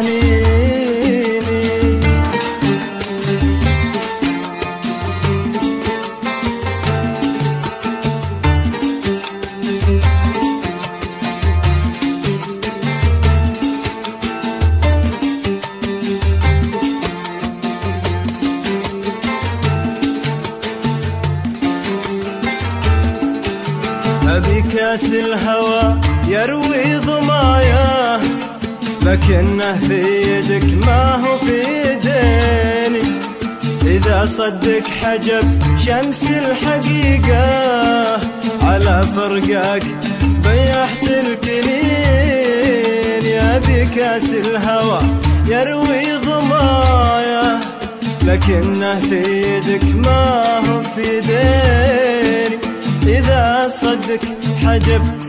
money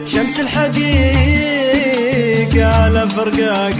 شمس الحقيقة على فرقاك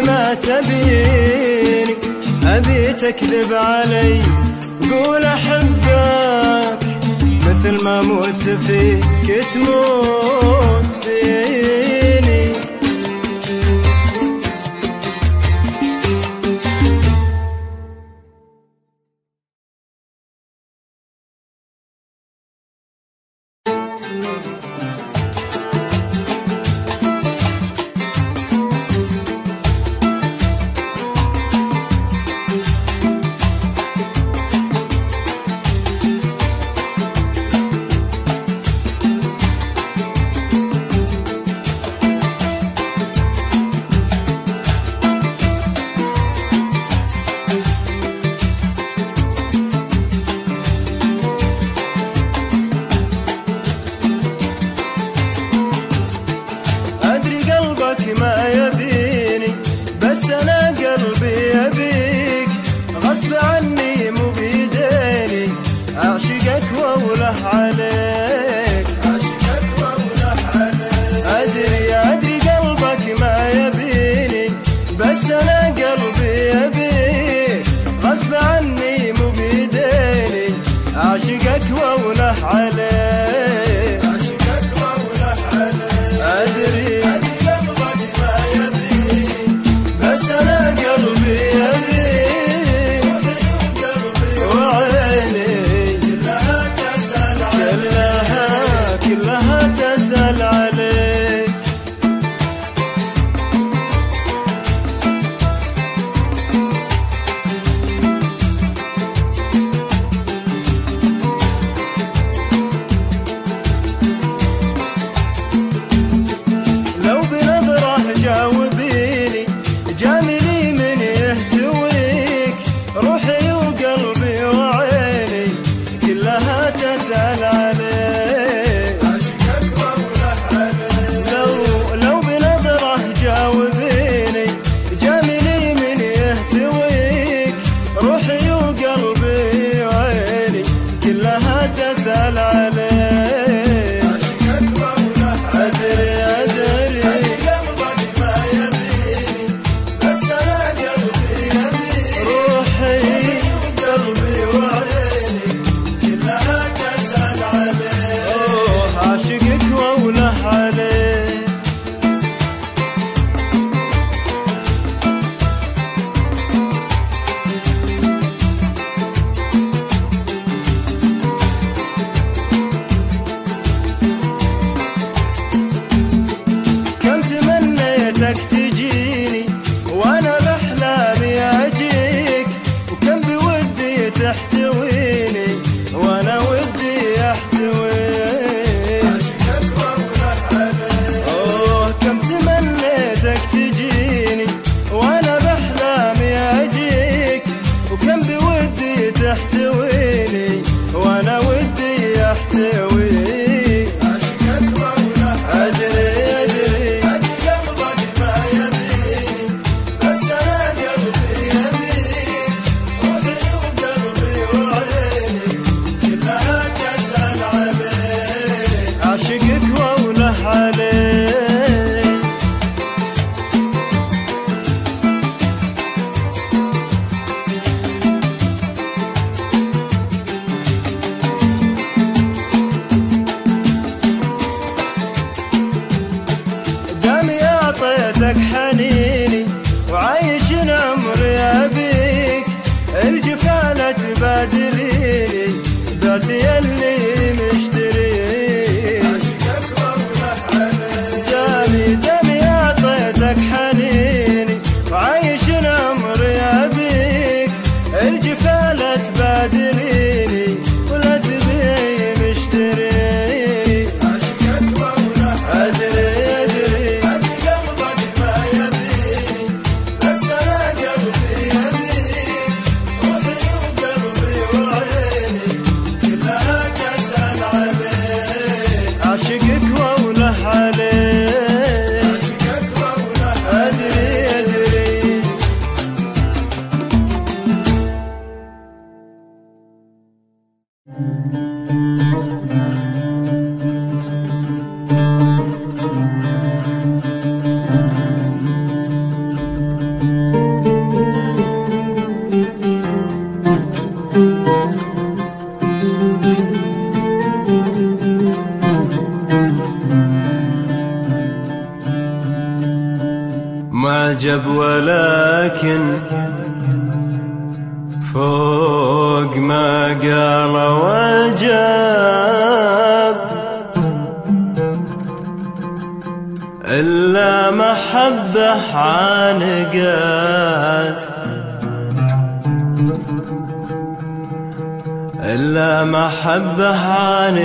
ما تبيني أبي تكذب علي قول أحبك. مثل ما موت فيك تموت فيك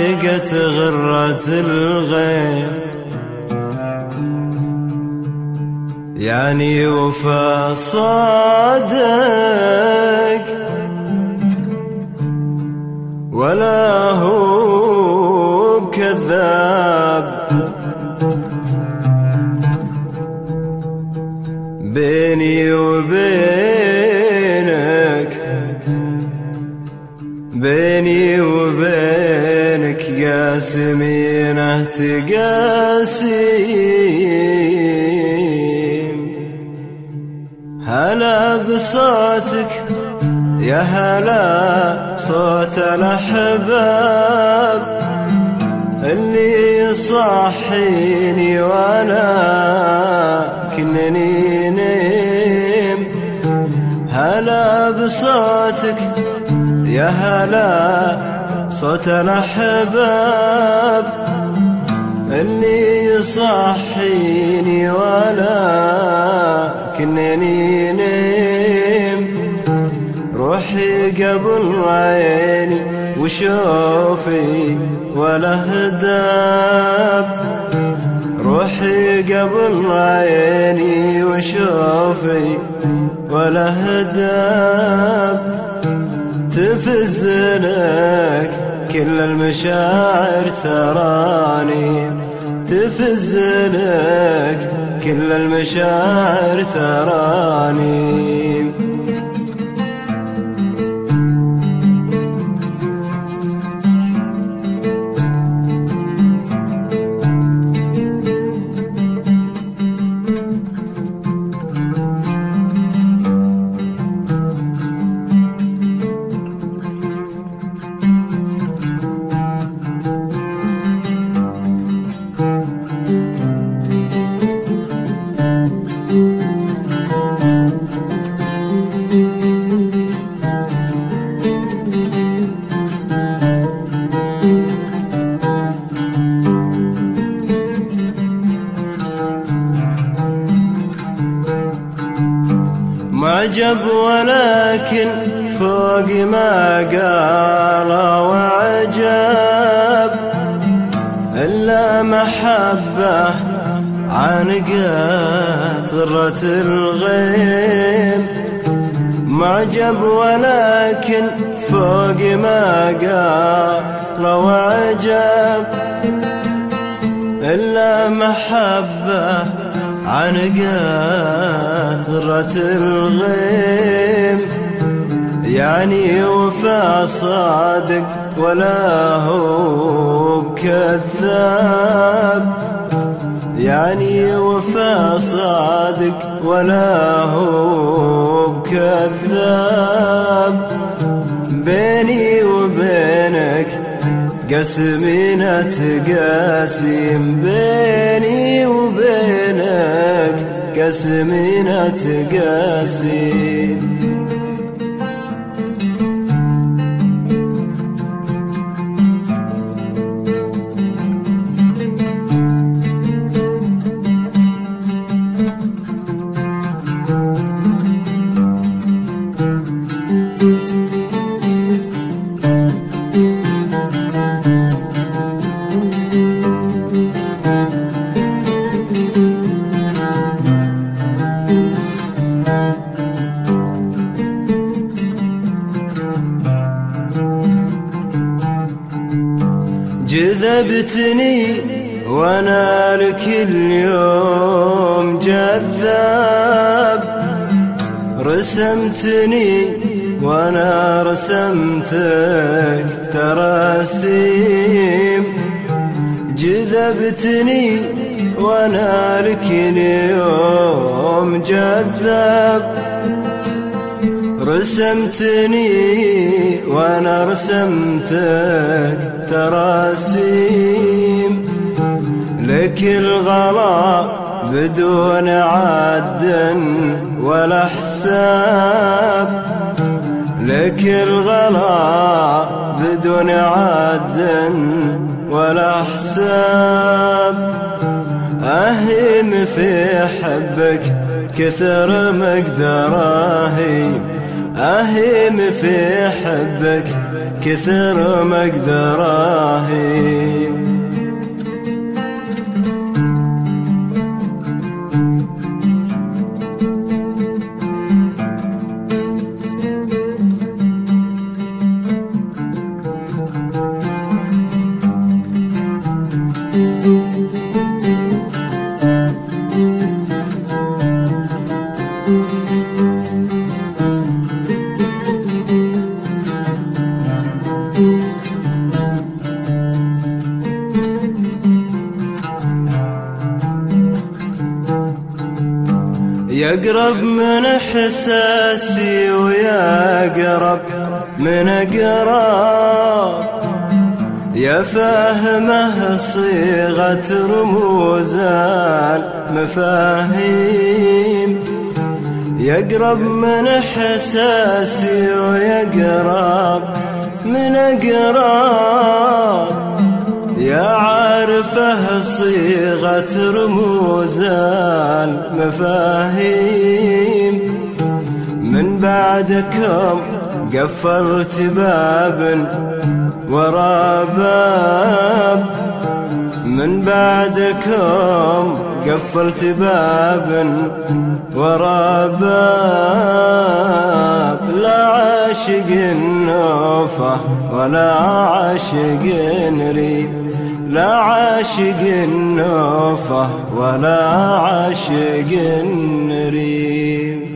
عانقت غرة الغيب. يعني وفا صادق ولا هو كذاب. بيني وبينك بيني وبينك قاسمينه تقاسيم. هلا بصوتك يا هلا صوت الأحباب. اللي يصحيني وأنا كنني نيم هلا بصوتك يا هلا صوت الأحباب اللي يصحيني ولا كنني نيم. روحي قبل عيني وشوفي ولا هداب روحي قبل عيني وشوفي ولا هداب تفزلك كل المشاعر تراني. تفزلك كل المشاعر تراني. 是 رسمتني وأنا رسمتك تراسيم. لك الغلا بدون عد ولا حساب. لك الغلا بدون عد ولا حساب. أهيم في حبك كثر كثر احساسي ويقرب من اقرب يا فاهمه صيغة رموز المفاهيم يقرب من احساسي ويقرب من اقرب يا عارفه صيغة رموز المفاهيم من بعدكم قفلت باب ورا باب. من بعدكم قفلت باب ورا باب. لا عاشق النوفة ولا عاشق ريب لا عاشق النوفة ولا عاشق ريب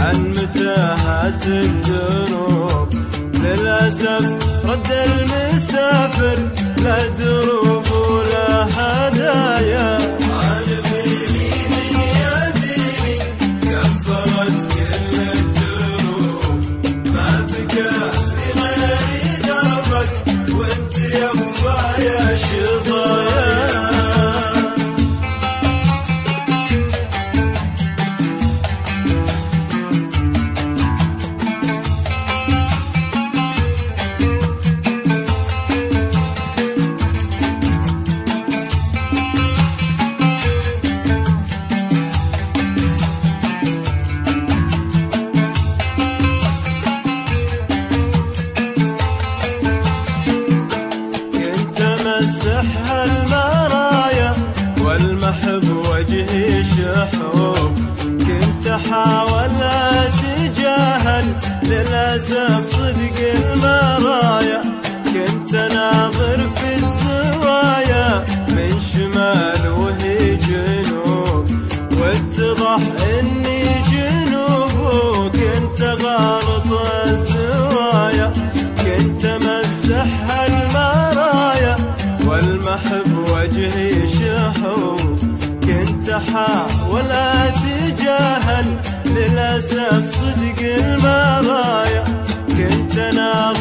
عن متاهات الدروب. للأسف رد المسافر لا دروب ولا هدايا. للاسف صدق المرايا كنت ناظر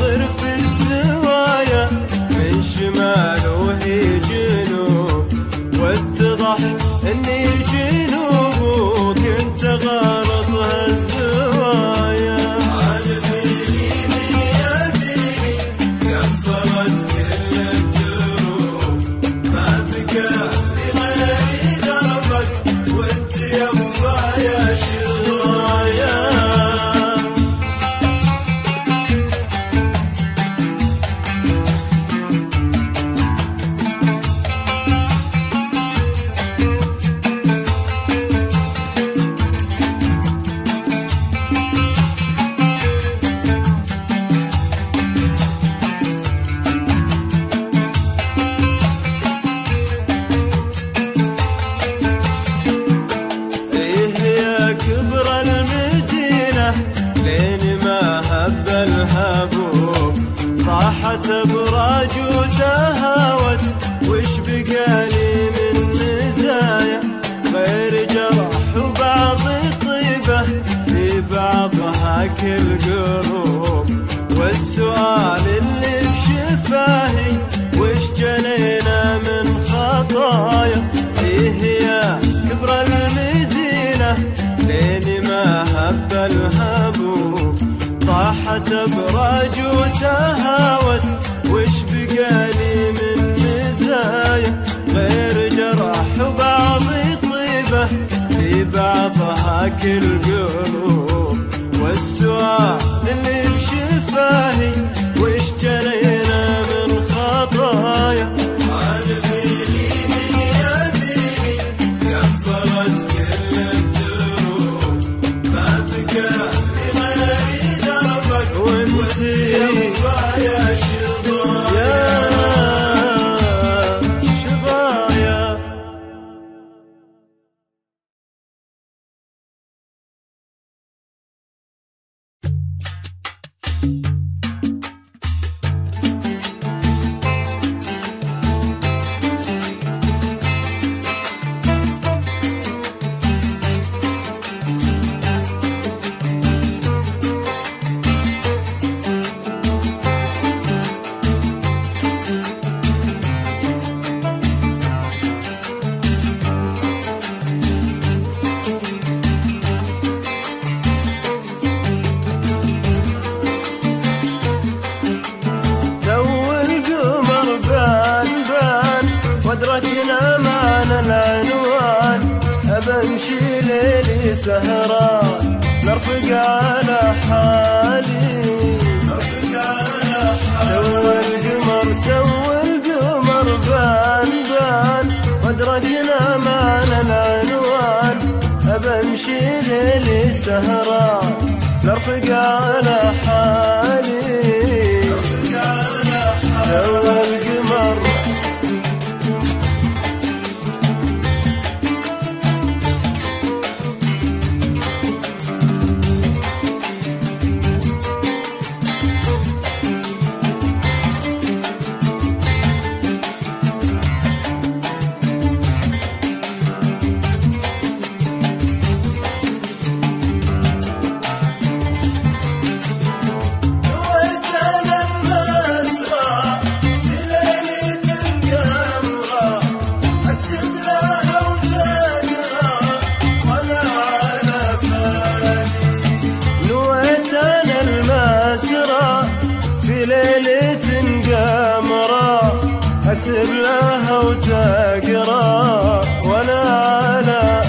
كلها وتقرأ وأنا على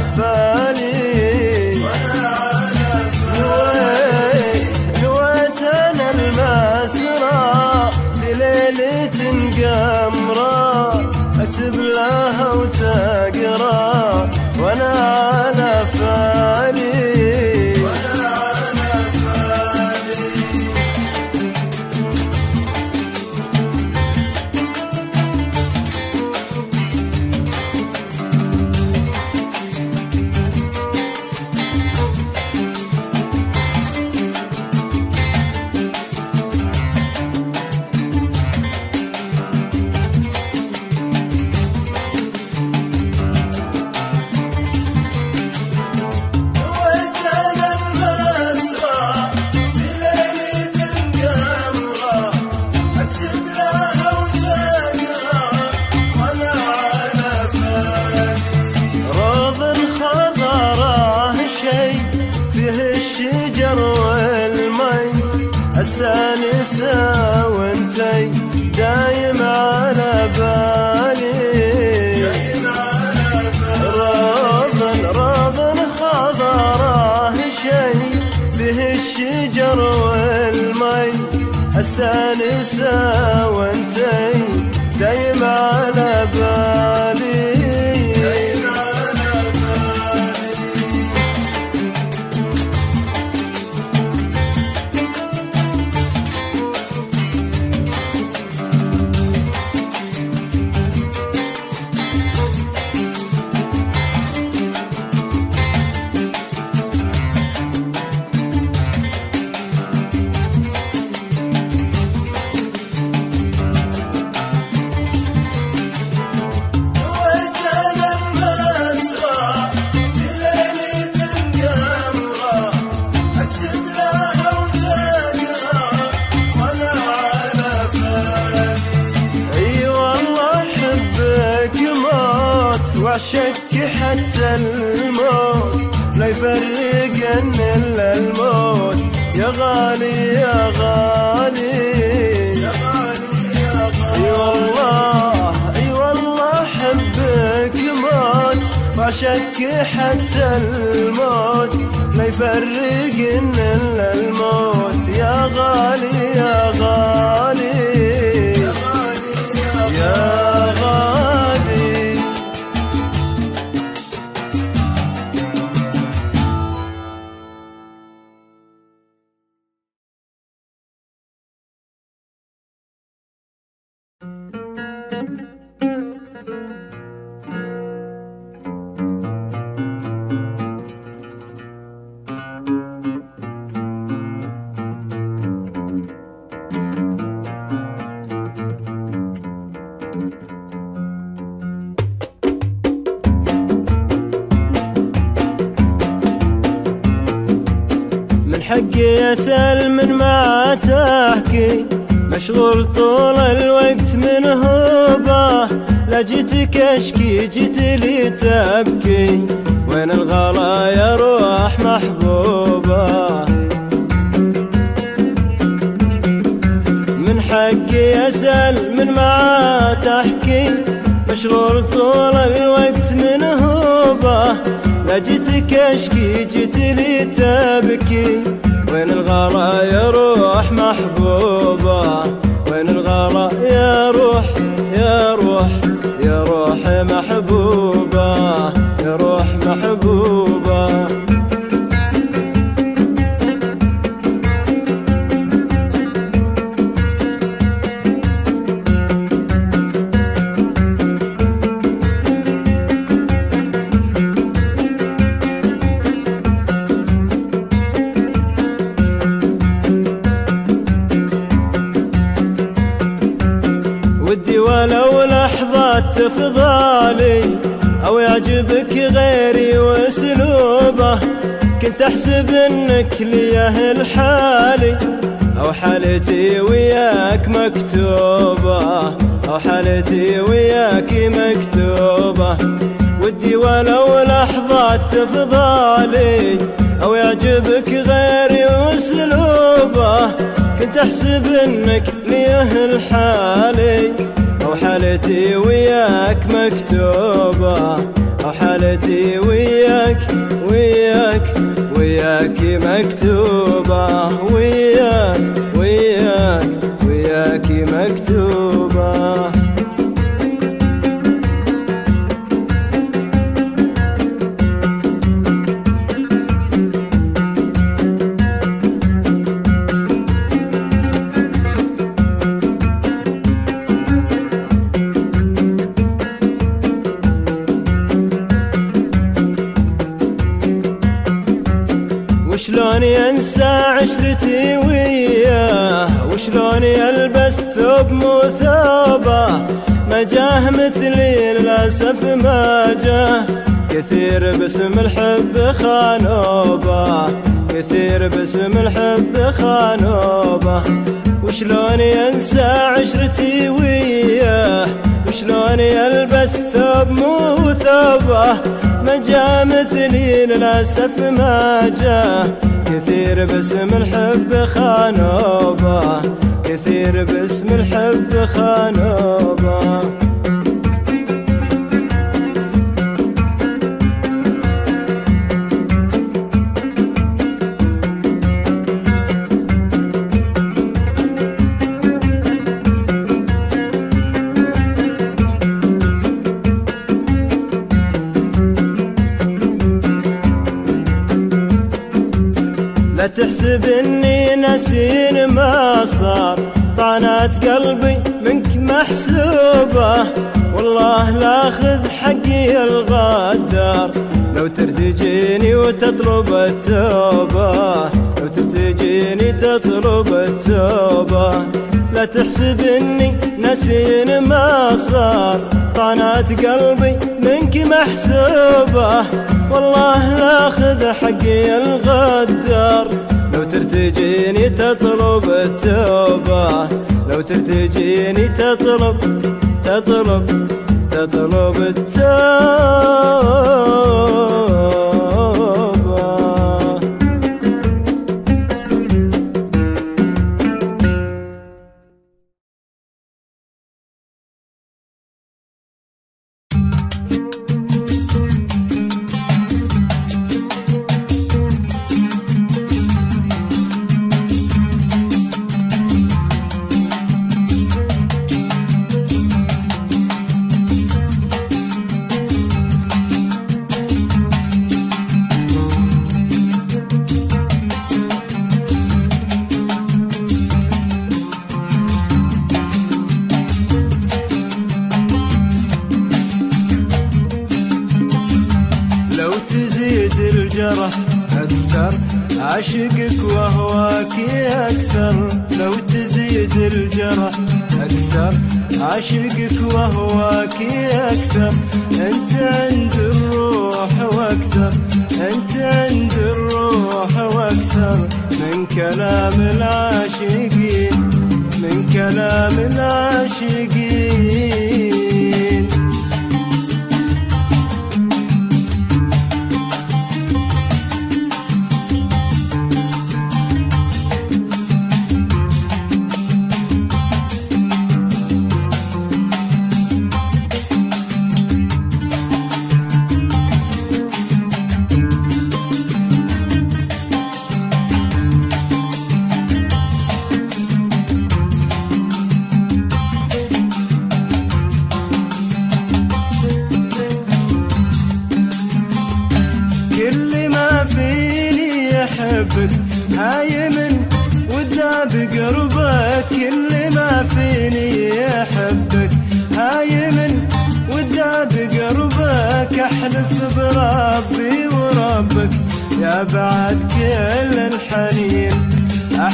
مشغول طول الوقت من هوبه لا جيتك اشكي جيت لي تبكي وين الغلا يا روح محبوبة؟ وين الغلا يا روح يا روح يا روح محبوبة يا روح محبوبة. كنت أحسب إنك لي أهل حالي أو حالتي وياك مكتوبة أو حالتي وياك مكتوبة. ودي ولو لحظة تفضالي أو يعجبك غيري واسلوبه كنت أحسب إنك لي أهل حالي أو حالتي وياك مكتوبة أو حالتي وياك وياك وياك مكتوبة وياك ينسى عشرتي وياه. وشلون يلبس ثوب مو ثوبه. ما جاه مثلي للأسف ما جاه. كثير باسم الحب خانوبه. كثير باسم الحب خانوبه. وشلون ينسى عشرتي وياه. وشلون يلبس ثوب مو ثوبه؟ ما جا مثلي للأسف ما جاه كثير باسم الحب خانوبه. كثير باسم الحب خانوبه. تحسب إني نسين ما صار. طعنات قلبي منك محسوبة. والله لاخذ حقي الغدار. لو ترتجيني وتطلب التوبة. لو ترتجيني تطلب التوبة. لا تحسب إني نسين ما صار. طعنات قلبي منك محسوبة. والله لاخذ حقي الغدار. لو ترتجيني تطلب التوبة. لو ترتجيني تطلب تطلب تطلب التوبة.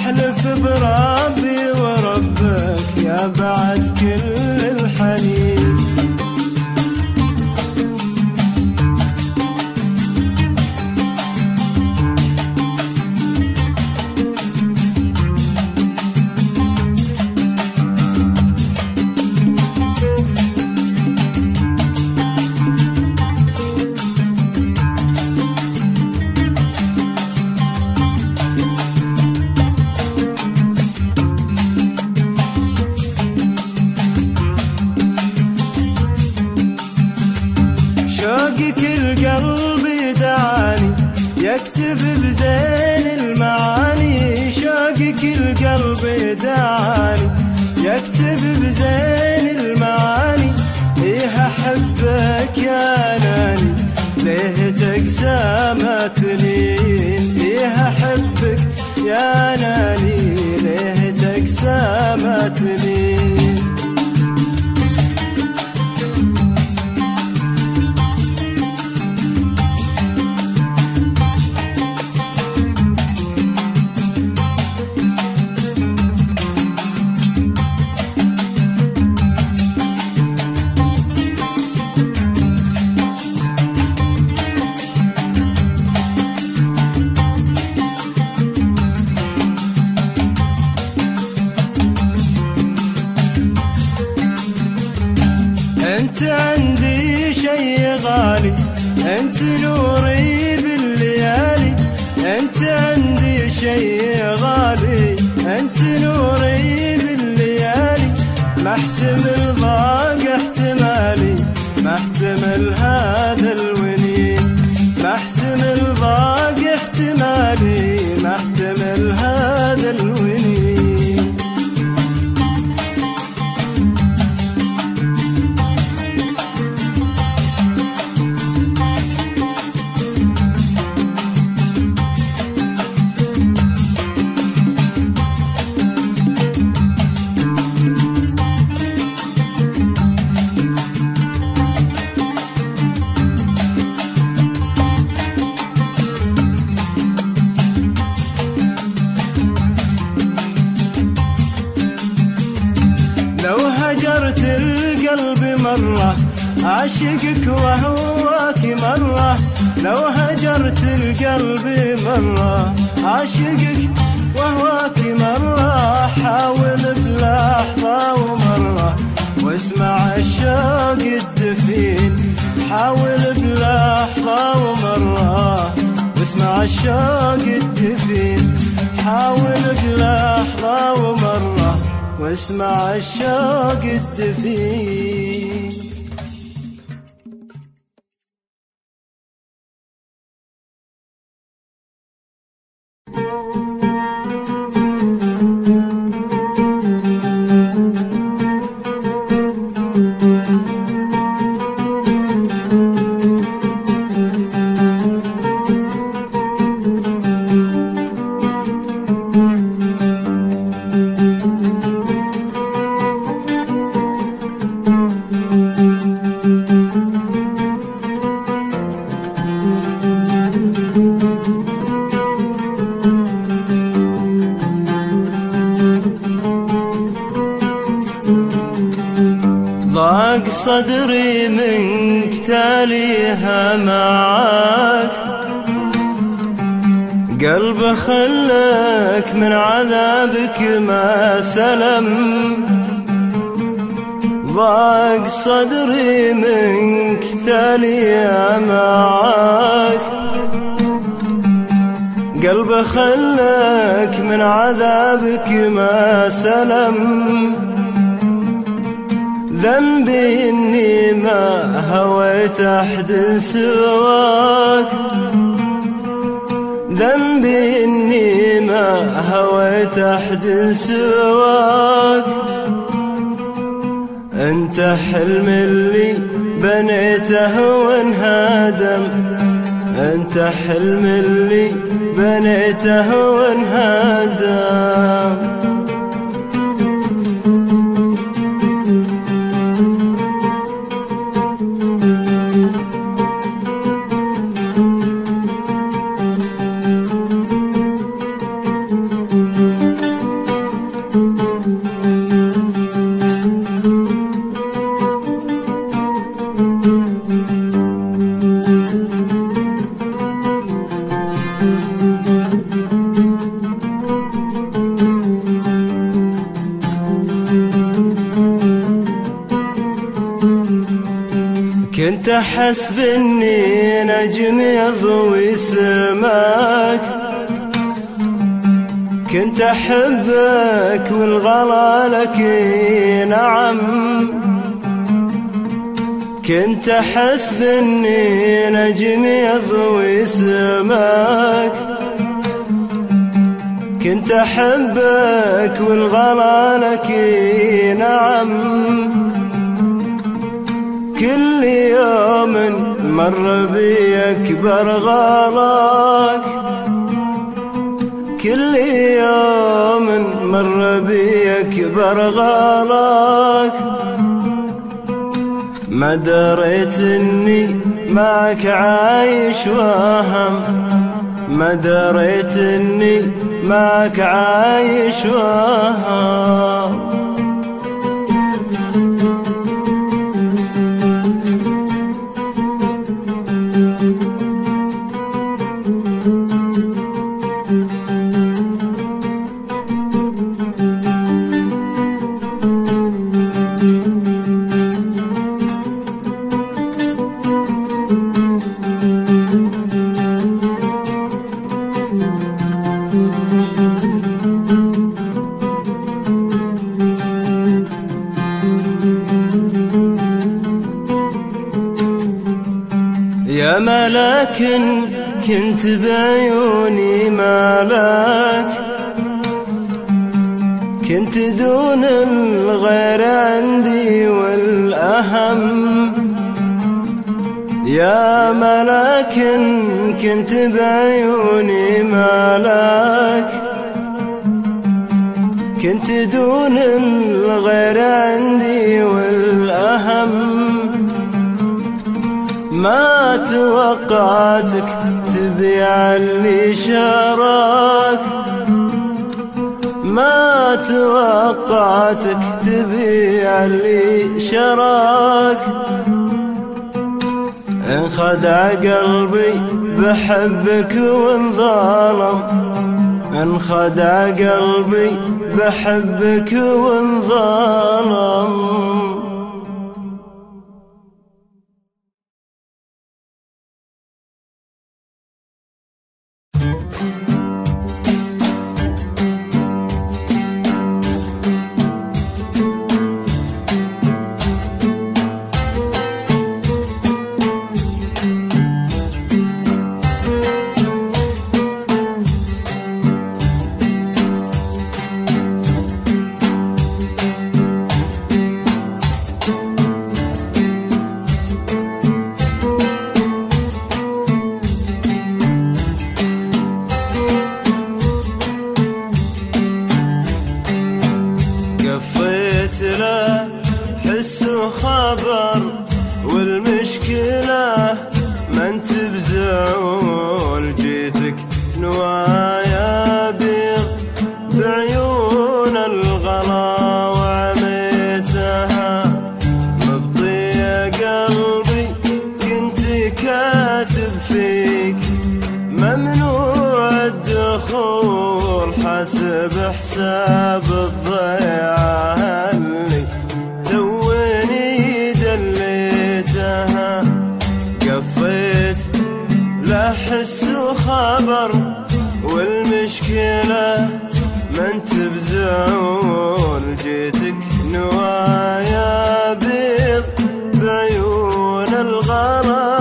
احلف بربي أحتمل هذا الشوق الدفين حاول بلحظة ومرة واسمع الشوق الدفين ضاق صدري منك تاليها معاك قلب خلك من عذابك ما سلم. ضاق صدري منك تاليها معاك قلب خلك من عذابك ما سلم. ذنبي إني ما هويت أحد سواك. ذنبي إني ما هويت أحد سواك. أنت حلم اللي بنيته وانهدم. أنت حلم اللي بنيته وانهدم. احسب إني نجم يضوي سماك كنت أحبك والغلا لك نعم. كنت أحسب إني نجم يضوي سماك كنت أحبك والغلا لك نعم. كل يوم مر بي أكبر غلاك كل يوم مر بي أكبر غلاك ما دريت إني معك عايش وهم. ما دريت إني معك عايش وهم. ملاك كنت بعيوني مالك. كنت دون الغير عندي والأهم. يا ملاك كنت بعيوني مالك. كنت دون الغير عندي والأهم. ما توقعتك تبيع اللي شراك. ما توقعتك تبيع اللي شراك. انخدع قلبي بحبك وانظلم. انخدع قلبي بحبك وانظلم. بعيون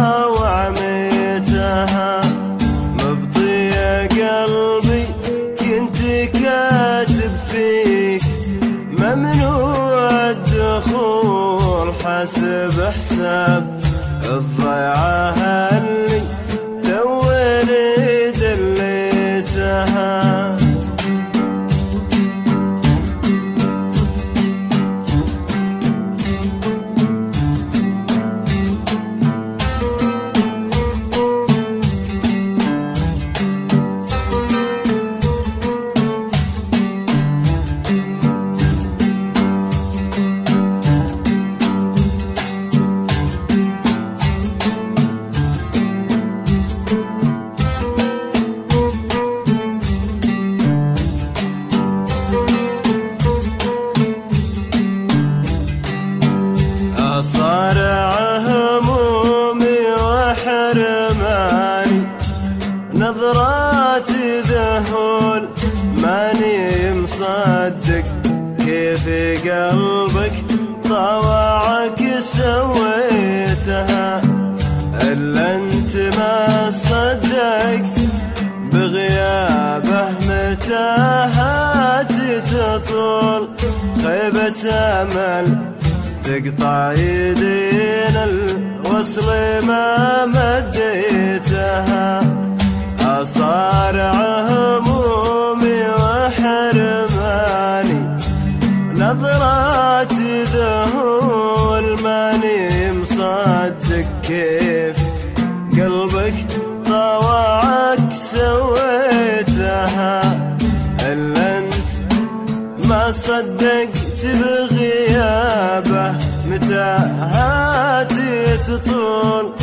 صدقت بغيابه متاهاتي تطول؟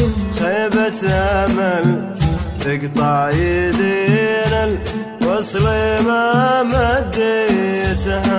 خيبة أمل تقطع يدين الوصل ما مديتها.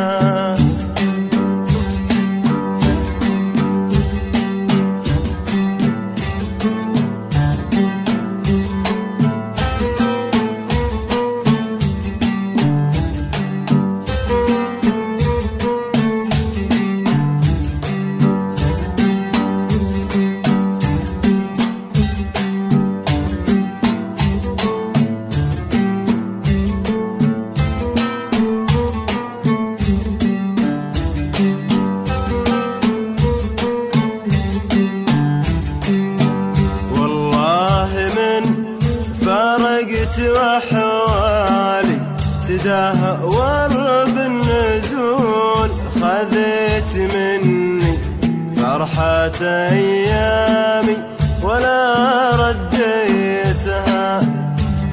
أيامي ولا رديتها.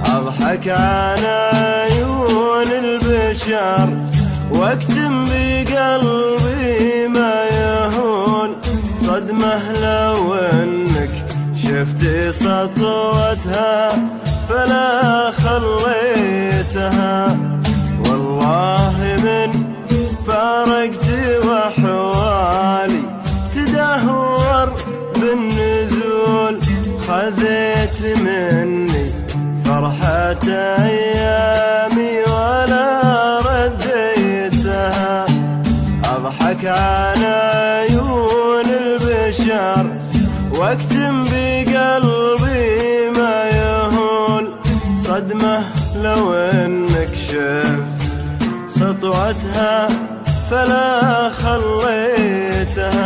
أضحك على عيون البشر وأكتم بقلبي ما يهون. صدمة لو إنك شفت سطوتها فلا خليتها. أكتم بقلبي ما يهون. صدمة لو إنك شفت سطوتها فلا خليتها.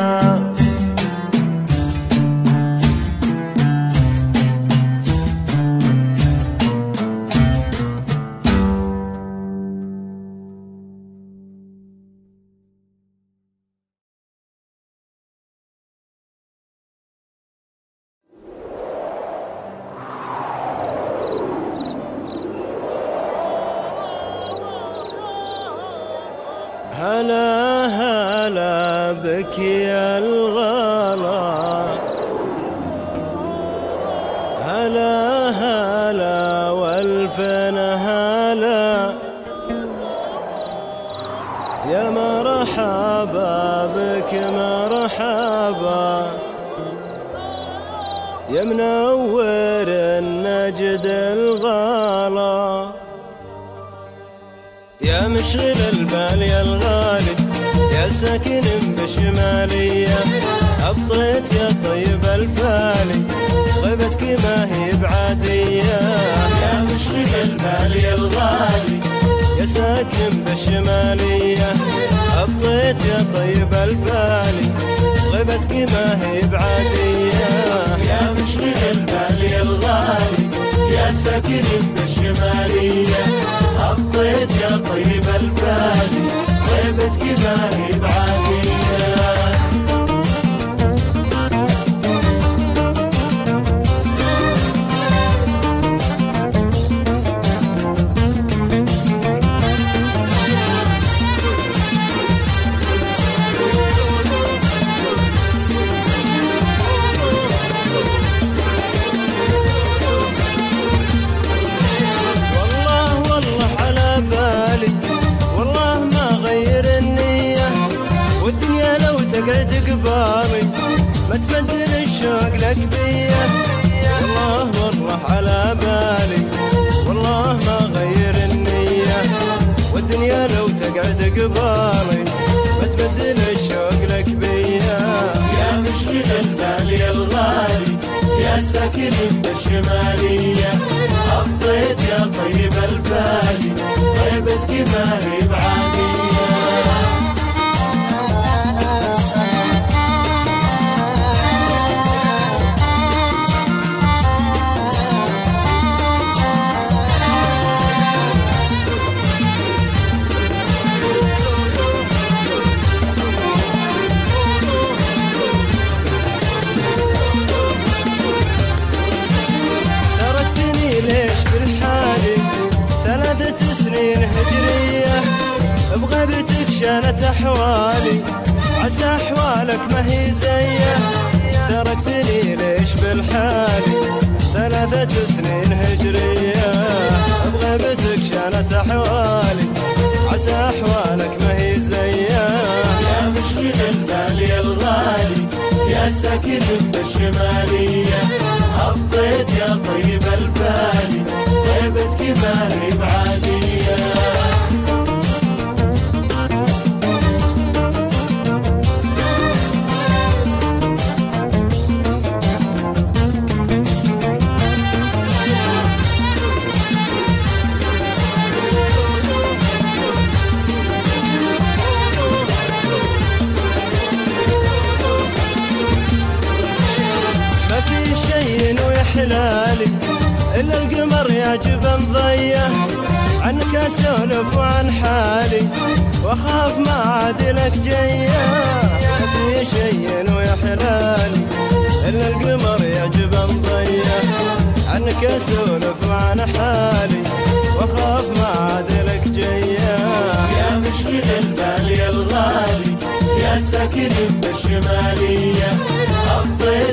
بالشمالية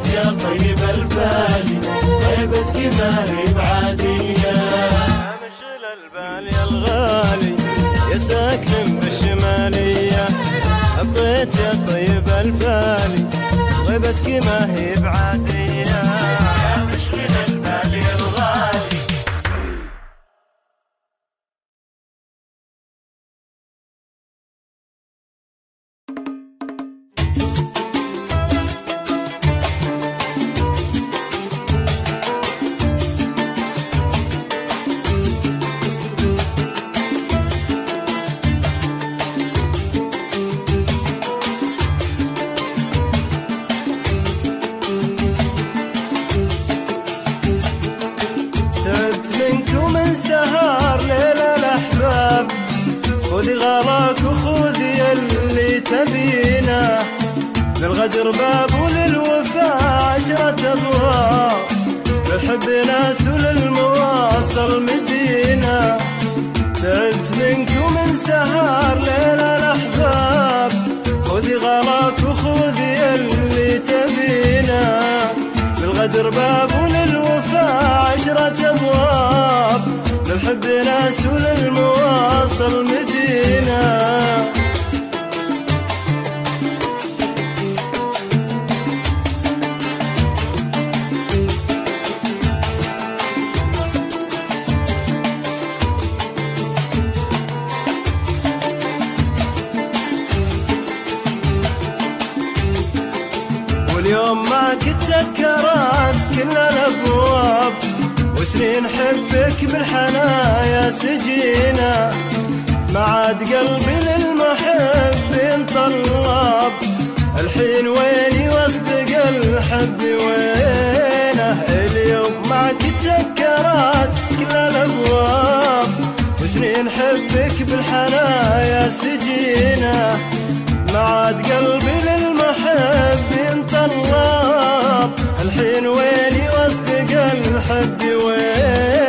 يا طيب بعادية. يا الغالي يا ساكن بالشمالية. أبطيت يا طيب الفالي غيبتك ما هي بعادية. للحب ناس وللمواصل حبك بالحنايا سجينا. ما عاد قلبي للمحب انطلب. الحين ويني واصدق الحب وينه؟ اليوم معك تسكرت كل الأبواب. وسنين حبك بالحنايا سجينا. ما عاد قلبي للمحب ينطلب الحين ويني واصدق الحب وينه؟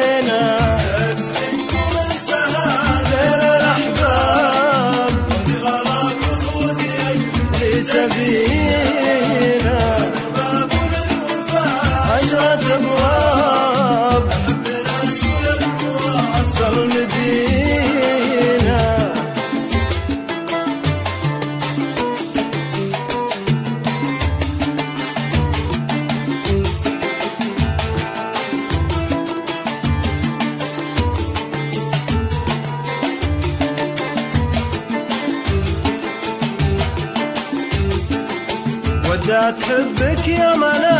ودعت حبك يا ملا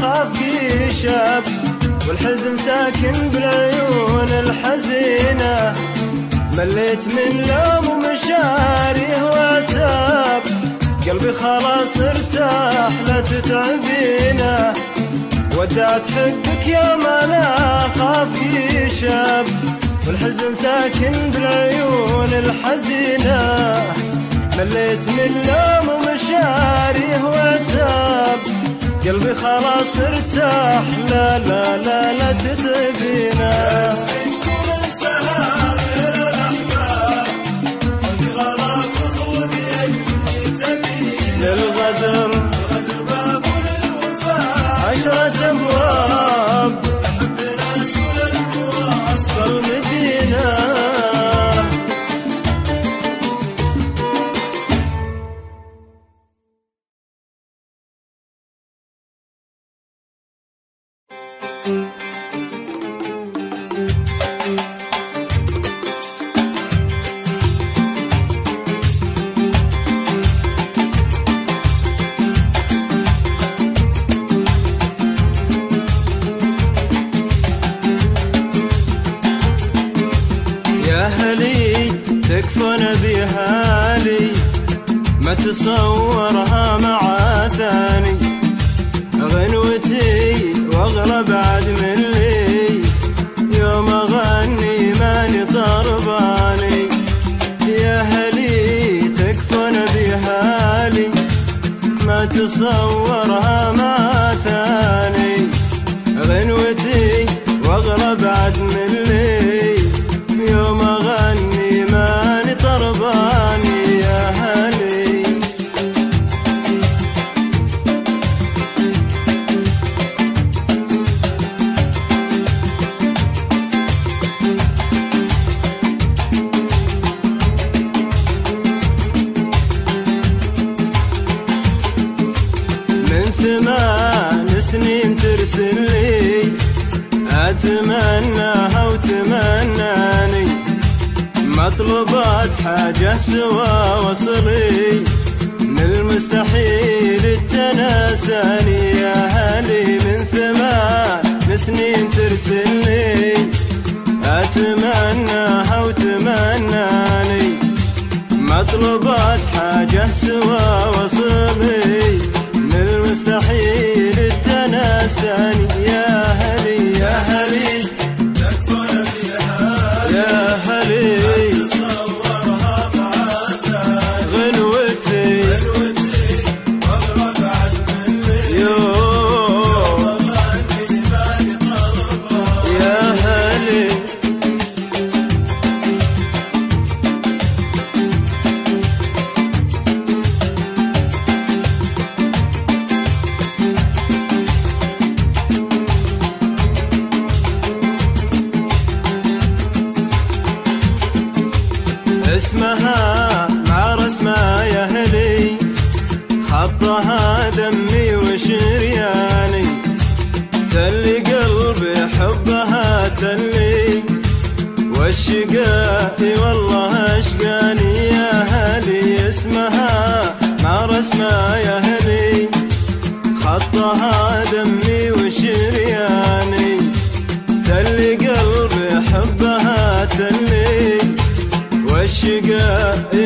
خاف شاب والحزن ساكن بالعيون الحزينة. مليت من لوم ومشاريه وعتاب. قلبي خلاص ارتاح لا تتعبينا ودعت حبك يا ملا خاف شاب والحزن ساكن بالعيون الحزينة. مليت من لوم ومشاريه وعتاب. قلبي خلاص ارتاح. لا لا لا لا تتعبينا. var chegar